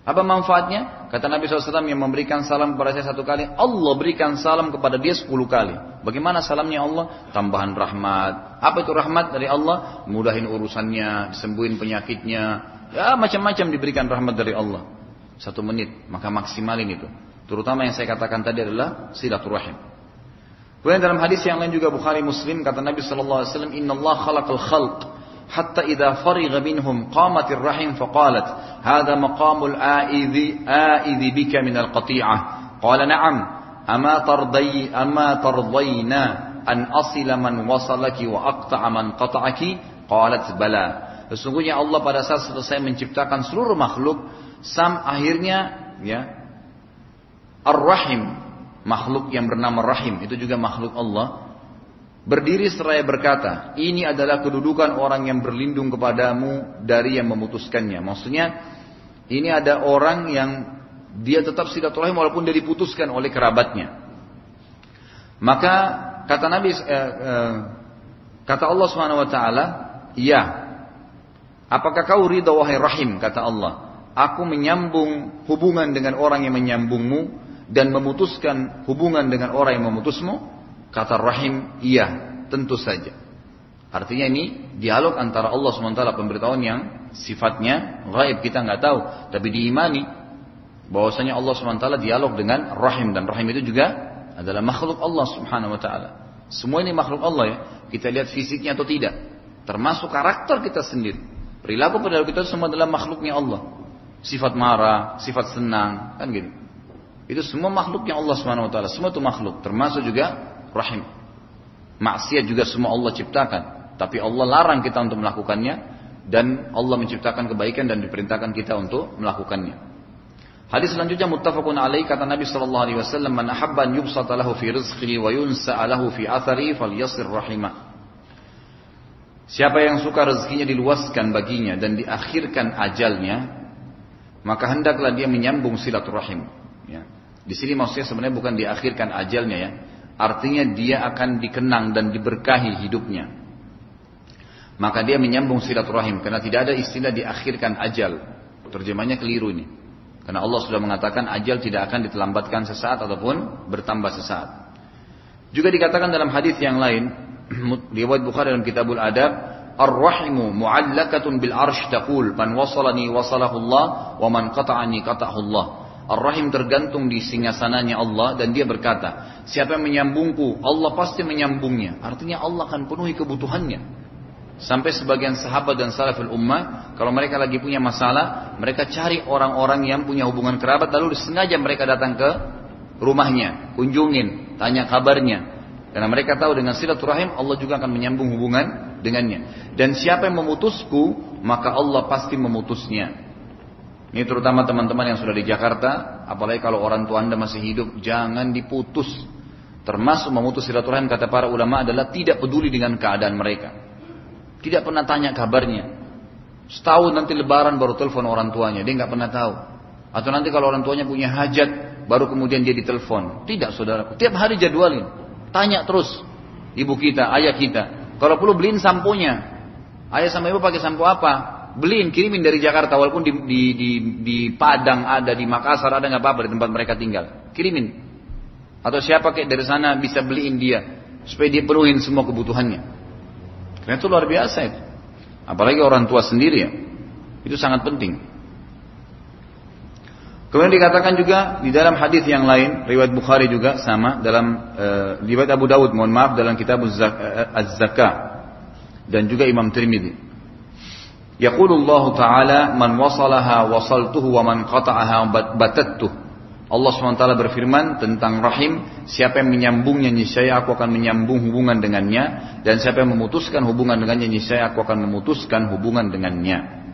apa manfaatnya? Kata Nabi SAW yang memberikan salam kepada saya satu kali, Allah berikan salam kepada dia sepuluh kali. Bagaimana salamnya Allah? Tambahan rahmat. Apa itu rahmat dari Allah? Mudahin urusannya, disembuhin penyakitnya. Ya macam-macam diberikan rahmat dari Allah. Satu menit, maka maksimalin itu. Terutama yang saya katakan tadi adalah silaturahim. Kemudian dalam hadis yang lain juga Bukhari Muslim kata Nabi sallallahu alaihi wasallam, "Inna Allah khalaqal khalq حتى إذا فرغ منهم قامت الرحم فقالت هذا مقام الآئذ آئذ بك من القطيعة قال نعم أما ترضي أما ترضين أن أصل من وصلك وأقطع من قطعك قالت بلى Sesungguhnya Allah pada saat selesai menciptakan seluruh makhluk, sam akhirnya ya Ar-Rahim, makhluk yang bernama Rahim, itu juga makhluk Allah, Berdiri seraya berkata, ini adalah kedudukan orang yang berlindung kepadamu dari yang memutuskannya. Maksudnya, ini ada orang yang dia tetap silaturahim walaupun dia diputuskan oleh kerabatnya. Maka kata Nabi, eh, eh, kata Allah Subhanahu Wa Taala, ya. Apakah kau ridha wahai rahim? Kata Allah. Aku menyambung hubungan dengan orang yang menyambungmu dan memutuskan hubungan dengan orang yang memutusmu. Kata Rahim, iya, tentu saja. Artinya ini dialog antara Allah SWT pemberitahuan yang sifatnya gaib kita nggak tahu, tapi diimani bahwasanya Allah SWT dialog dengan Rahim dan Rahim itu juga adalah makhluk Allah Subhanahu wa taala. Semua ini makhluk Allah ya. Kita lihat fisiknya atau tidak. Termasuk karakter kita sendiri. Perilaku pada kita semua adalah makhluknya Allah. Sifat marah, sifat senang, kan gitu. Itu semua makhluknya Allah Subhanahu wa taala. Semua itu makhluk, termasuk juga rahim. Maksiat juga semua Allah ciptakan, tapi Allah larang kita untuk melakukannya dan Allah menciptakan kebaikan dan diperintahkan kita untuk melakukannya. Hadis selanjutnya muttafaqun alaih kata Nabi sallallahu alaihi wasallam man ahabba an yubsata lahu fi rizqihi wa yunsa lahu fi athari falyasir rahimah. Siapa yang suka rezekinya diluaskan baginya dan diakhirkan ajalnya, maka hendaklah dia menyambung silaturahim. Ya. Di sini maksudnya sebenarnya bukan diakhirkan ajalnya ya, Artinya dia akan dikenang dan diberkahi hidupnya. Maka dia menyambung silaturahim karena tidak ada istilah diakhirkan ajal. Terjemahnya keliru ini. Karena Allah sudah mengatakan ajal tidak akan ditelambatkan sesaat ataupun bertambah sesaat. Juga dikatakan dalam hadis yang lain, riwayat Bukhari dalam Kitabul Adab, Ar-rahimu mu'allakatun bil arsh taqul man wasalani wasalahu Allah wa man qata'ani qata'ahu Allah. Ar-Rahim tergantung di singgasananya Allah dan dia berkata, siapa yang menyambungku, Allah pasti menyambungnya. Artinya Allah akan penuhi kebutuhannya. Sampai sebagian sahabat dan salaful ummah, kalau mereka lagi punya masalah, mereka cari orang-orang yang punya hubungan kerabat, lalu sengaja mereka datang ke rumahnya, kunjungin, tanya kabarnya. Karena mereka tahu dengan silaturahim Allah juga akan menyambung hubungan dengannya. Dan siapa yang memutusku, maka Allah pasti memutusnya. Ini terutama teman-teman yang sudah di Jakarta, apalagi kalau orang tua anda masih hidup, jangan diputus. Termasuk memutus silaturahim kata para ulama adalah tidak peduli dengan keadaan mereka. Tidak pernah tanya kabarnya. Setahun nanti lebaran baru telepon orang tuanya, dia nggak pernah tahu. Atau nanti kalau orang tuanya punya hajat, baru kemudian dia ditelepon. Tidak saudaraku, tiap hari jadwalin. Tanya terus ibu kita, ayah kita. Kalau perlu beliin samponya. Ayah sama ibu pakai sampo apa? Beliin, kirimin dari Jakarta walaupun di, di, di, di Padang ada, di Makassar ada nggak apa-apa di tempat mereka tinggal. Kirimin. Atau siapa kayak dari sana bisa beliin dia supaya dia penuhin semua kebutuhannya. Karena itu luar biasa itu. Apalagi orang tua sendiri ya. Itu sangat penting. Kemudian dikatakan juga di dalam hadis yang lain, riwayat Bukhari juga sama dalam uh, riwayat Abu Dawud, mohon maaf dalam kitab eh, Az-Zakah dan juga Imam Tirmidzi. Yaqulullah Ta'ala man wasalaha wasaltuhu wa man qata'aha batattuh. Allah SWT berfirman tentang rahim, siapa yang menyambungnya niscaya aku akan menyambung hubungan dengannya dan siapa yang memutuskan hubungan dengannya niscaya aku akan memutuskan hubungan dengannya.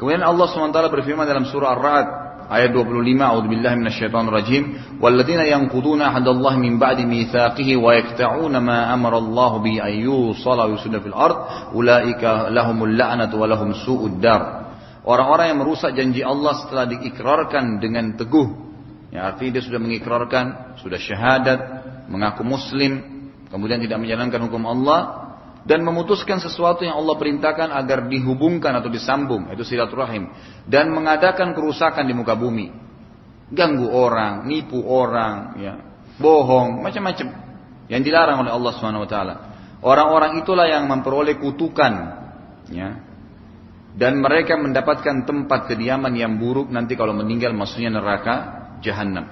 Kemudian Allah SWT berfirman dalam surah Ar-Ra'd ayat 25 A'udzubillahi minasyaitonir rajim walladzina yanquduna ahdallahi min ba'di mitsaqihi wa yaqta'una ma amara Allah bi an yusala yusda fil ard ulaika lahumul la'natu wa lahum su'ud dar. Orang-orang yang merusak janji Allah setelah diikrarkan dengan teguh. Ya artinya dia sudah mengikrarkan sudah syahadat mengaku muslim kemudian tidak menjalankan hukum Allah dan memutuskan sesuatu yang Allah perintahkan agar dihubungkan atau disambung. Itu silaturahim. Dan mengadakan kerusakan di muka bumi. Ganggu orang nipu orang ya. Bohong macam-macam. Yang dilarang oleh Allah Subhanahu wa taala. Orang-orang itulah yang memperoleh kutukan ya. Dan mereka mendapatkan tempat kediaman yang buruk nanti kalau meninggal maksudnya neraka jahanam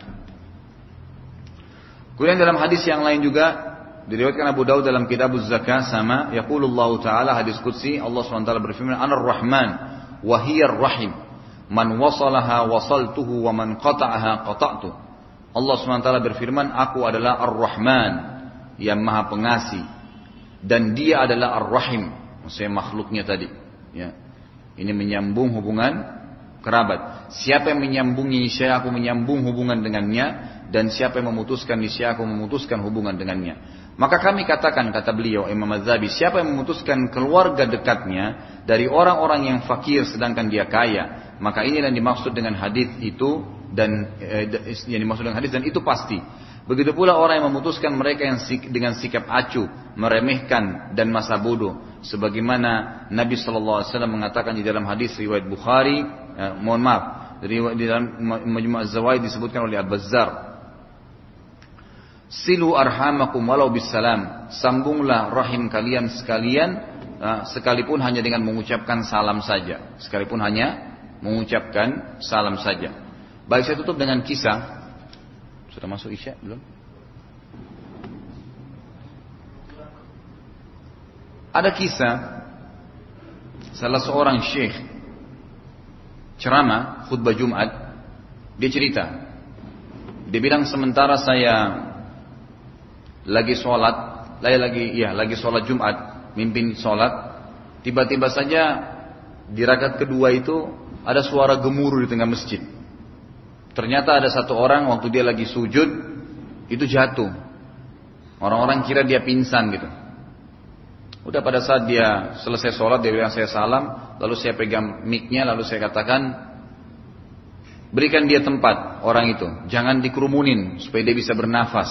kemudian dalam hadis yang lain juga Diriwayatkan Abu Daud dalam kitab Zakah sama yaqulullahu taala hadis qudsi Allah SWT berfirman Anar Rahman wa hiyar rahim. Man wasalaha wasaltuhu wa man qata'aha qata'tu. Allah SWT berfirman aku adalah Ar-Rahman yang maha pengasih dan dia adalah Ar-Rahim. Maksudnya makhluknya tadi ya. Ini menyambung hubungan kerabat. Siapa yang menyambungi saya aku menyambung hubungan dengannya dan siapa yang memutuskan niscaya aku memutuskan hubungan dengannya maka kami katakan kata beliau Imam Az-Zabi, siapa yang memutuskan keluarga dekatnya dari orang-orang yang fakir sedangkan dia kaya, maka ini yang dimaksud dengan hadis itu dan eh, yang dimaksud dengan hadis dan itu pasti. Begitu pula orang yang memutuskan mereka yang dengan sikap acuh, meremehkan dan masa bodoh. Sebagaimana Nabi Shallallahu Alaihi Wasallam mengatakan di dalam hadis riwayat Bukhari, eh, mohon maaf, di dalam Majmu' Az-Zawaid disebutkan oleh Al-Bazzar Silu arhamakum walau bisalam. Sambunglah rahim kalian sekalian ah, sekalipun hanya dengan mengucapkan salam saja. Sekalipun hanya mengucapkan salam saja. Baik saya tutup dengan kisah. Sudah masuk Isya belum? Ada kisah salah seorang syekh ceramah khutbah Jumat dia cerita dia bilang sementara saya lagi sholat, lagi lagi ya lagi sholat Jumat, mimpin sholat, tiba-tiba saja di rakaat kedua itu ada suara gemuruh di tengah masjid. Ternyata ada satu orang waktu dia lagi sujud itu jatuh. Orang-orang kira dia pingsan gitu. Udah pada saat dia selesai sholat dia bilang saya salam, lalu saya pegang micnya lalu saya katakan berikan dia tempat orang itu, jangan dikerumunin supaya dia bisa bernafas.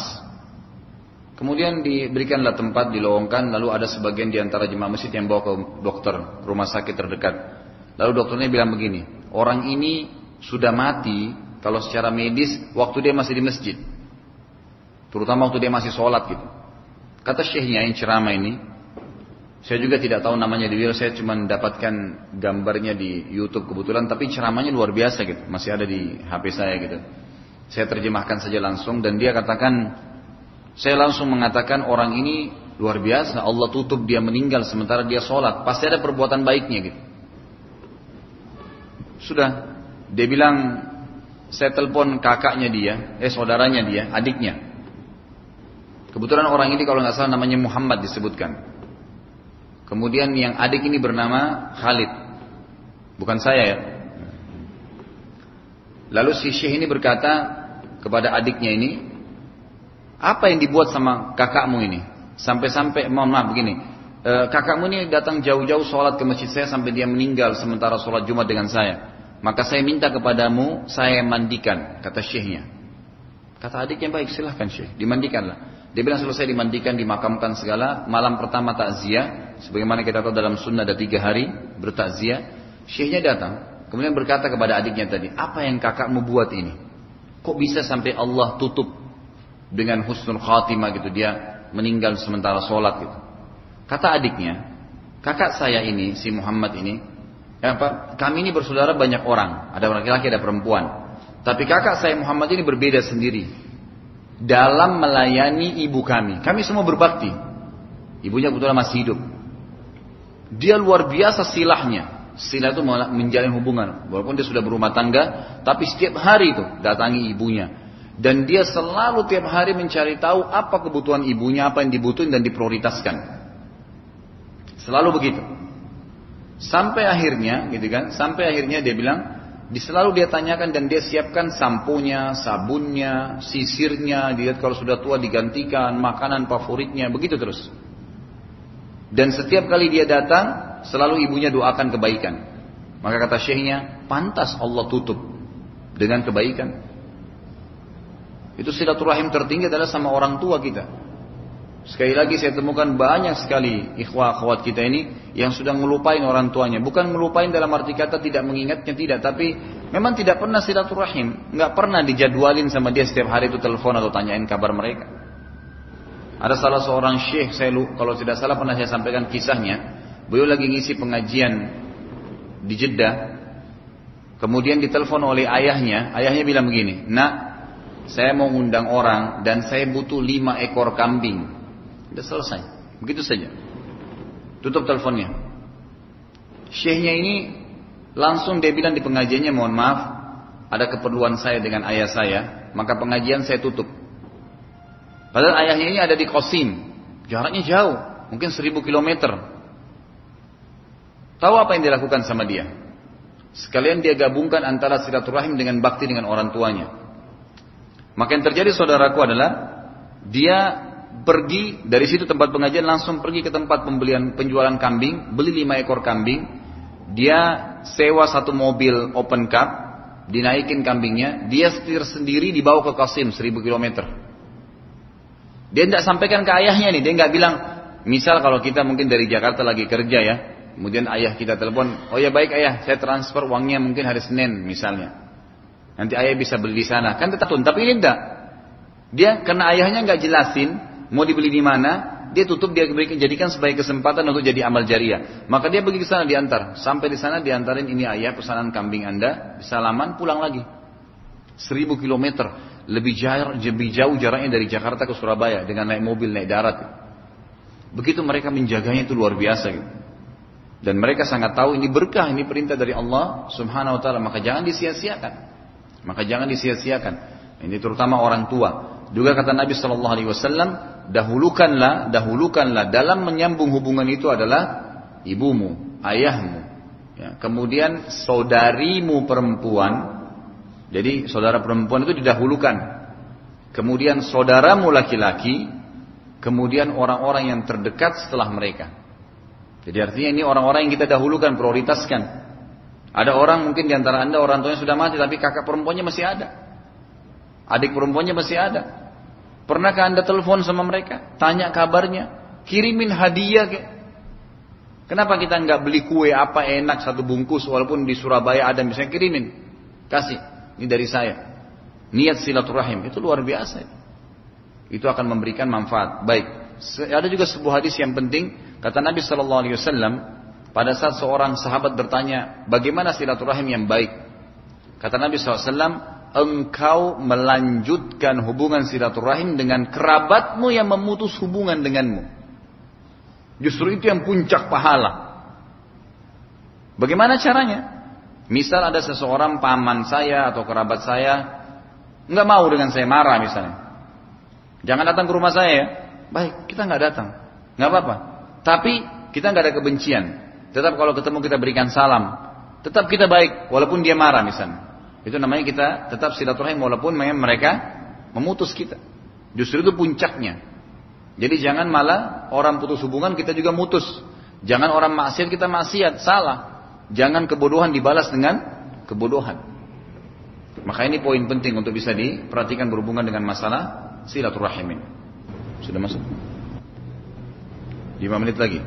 Kemudian diberikanlah tempat dilowongkan, lalu ada sebagian di antara jemaah masjid yang bawa ke dokter rumah sakit terdekat. Lalu dokternya bilang begini, orang ini sudah mati kalau secara medis waktu dia masih di masjid. Terutama waktu dia masih sholat gitu. Kata syekhnya yang ceramah ini, saya juga tidak tahu namanya di video, saya cuma mendapatkan gambarnya di YouTube kebetulan, tapi ceramahnya luar biasa gitu, masih ada di HP saya gitu. Saya terjemahkan saja langsung dan dia katakan saya langsung mengatakan orang ini luar biasa. Allah tutup dia meninggal sementara dia sholat. Pasti ada perbuatan baiknya gitu. Sudah. Dia bilang saya telepon kakaknya dia, eh saudaranya dia, adiknya. Kebetulan orang ini kalau nggak salah namanya Muhammad disebutkan. Kemudian yang adik ini bernama Khalid. Bukan saya ya. Lalu si Syekh ini berkata kepada adiknya ini, apa yang dibuat sama kakakmu ini? Sampai-sampai, mohon maaf begini, e, kakakmu ini datang jauh-jauh sholat ke masjid saya sampai dia meninggal sementara sholat Jumat dengan saya. maka saya minta kepadamu saya mandikan kata syekhnya. Kata adiknya baik silahkan syekh. Dimandikanlah. Dia bilang selesai dimandikan dimakamkan segala. Malam pertama takziah sebagaimana kita tahu dalam sunnah ada tiga hari bertakziah. Syekhnya datang kemudian berkata kepada adiknya tadi apa yang kakakmu buat ini? Kok bisa sampai Allah tutup dengan husnul khatimah gitu dia meninggal sementara sholat gitu. Kata adiknya kakak saya ini si Muhammad ini ya apa kami ini bersaudara banyak orang ada laki-laki ada perempuan. Tapi kakak saya Muhammad ini berbeda sendiri dalam melayani ibu kami. Kami semua berbakti. Ibunya kebetulan masih hidup. Dia luar biasa silahnya. Silah itu menjalin hubungan. Walaupun dia sudah berumah tangga tapi setiap hari itu datangi ibunya dan dia selalu tiap hari mencari tahu apa kebutuhan ibunya apa yang dibutuhin dan diprioritaskan Selalu begitu. Sampai akhirnya, gitu kan? Sampai akhirnya dia bilang, di selalu dia tanyakan dan dia siapkan sampunya, sabunnya, sisirnya, dia kalau sudah tua digantikan, makanan favoritnya, begitu terus. Dan setiap kali dia datang, selalu ibunya doakan kebaikan. Maka kata syekhnya, pantas Allah tutup dengan kebaikan. Itu silaturahim tertinggi adalah sama orang tua kita. Sekali lagi saya temukan banyak sekali ikhwah akhwat kita ini yang sudah ngelupain orang tuanya. Bukan ngelupain dalam arti kata tidak mengingatnya tidak, tapi memang tidak pernah silaturahim, nggak pernah dijadwalin sama dia setiap hari itu telepon atau tanyain kabar mereka. Ada salah seorang syekh saya kalau tidak salah pernah saya sampaikan kisahnya. Beliau lagi ngisi pengajian di Jeddah. Kemudian ditelepon oleh ayahnya. Ayahnya bilang begini, Nak, saya mau undang orang dan saya butuh lima ekor kambing. Sudah selesai. Begitu saja. Tutup teleponnya. Syekhnya ini langsung dia bilang di pengajiannya, mohon maaf, ada keperluan saya dengan ayah saya, maka pengajian saya tutup. Padahal ayahnya ini ada di Kosim, jaraknya jauh, mungkin seribu kilometer. Tahu apa yang dilakukan sama dia? Sekalian dia gabungkan antara silaturahim dengan bakti dengan orang tuanya. Maka yang terjadi saudaraku adalah dia pergi dari situ tempat pengajian langsung pergi ke tempat pembelian penjualan kambing, beli lima ekor kambing, dia sewa satu mobil open cup, dinaikin kambingnya, dia setir sendiri dibawa ke Kasim seribu kilometer. Dia tidak sampaikan ke ayahnya nih, dia nggak bilang, misal kalau kita mungkin dari Jakarta lagi kerja ya, kemudian ayah kita telepon, oh ya baik ayah, saya transfer uangnya mungkin hari Senin misalnya. Nanti ayah bisa beli di sana, kan tetap tapi ini tidak. Dia karena ayahnya nggak jelasin, mau dibeli di mana, dia tutup dia jadikan sebagai kesempatan untuk jadi amal jariah. Maka dia pergi ke sana diantar. Sampai di sana diantarin ini ayah pesanan kambing anda, salaman pulang lagi. Seribu kilometer lebih jauh, lebih jauh jaraknya dari Jakarta ke Surabaya dengan naik mobil naik darat. Begitu mereka menjaganya itu luar biasa gitu. Dan mereka sangat tahu ini berkah, ini perintah dari Allah Subhanahu wa taala, maka jangan disia-siakan. Maka jangan disia-siakan. Ini terutama orang tua. Juga kata Nabi Shallallahu alaihi wasallam, dahulukanlah, dahulukanlah dalam menyambung hubungan itu adalah ibumu, ayahmu. Ya, kemudian saudarimu perempuan, jadi saudara perempuan itu didahulukan. Kemudian saudaramu laki-laki, kemudian orang-orang yang terdekat setelah mereka. Jadi artinya ini orang-orang yang kita dahulukan, prioritaskan. Ada orang mungkin di antara anda orang tuanya sudah mati, tapi kakak perempuannya masih ada. Adik perempuannya masih ada. Pernahkah anda telepon sama mereka? Tanya kabarnya. Kirimin hadiah. Ke. Kenapa kita nggak beli kue apa enak satu bungkus walaupun di Surabaya ada misalnya kirimin. Kasih. Ini dari saya. Niat silaturahim itu luar biasa. Itu akan memberikan manfaat. Baik. Ada juga sebuah hadis yang penting. Kata Nabi Wasallam pada saat seorang sahabat bertanya, bagaimana silaturahim yang baik? Kata Nabi SAW, engkau melanjutkan hubungan silaturahim dengan kerabatmu yang memutus hubungan denganmu. Justru itu yang puncak pahala. Bagaimana caranya? Misal ada seseorang paman saya atau kerabat saya nggak mau dengan saya marah misalnya. Jangan datang ke rumah saya ya. Baik, kita nggak datang, nggak apa-apa. Tapi kita nggak ada kebencian. Tetap kalau ketemu kita berikan salam. Tetap kita baik, walaupun dia marah misalnya. Itu namanya kita tetap silaturahim walaupun mereka memutus kita. Justru itu puncaknya. Jadi jangan malah orang putus hubungan kita juga mutus. Jangan orang maksiat kita maksiat, salah. Jangan kebodohan dibalas dengan kebodohan. Maka ini poin penting untuk bisa diperhatikan berhubungan dengan masalah silaturahim ini. Sudah masuk? 5 menit lagi.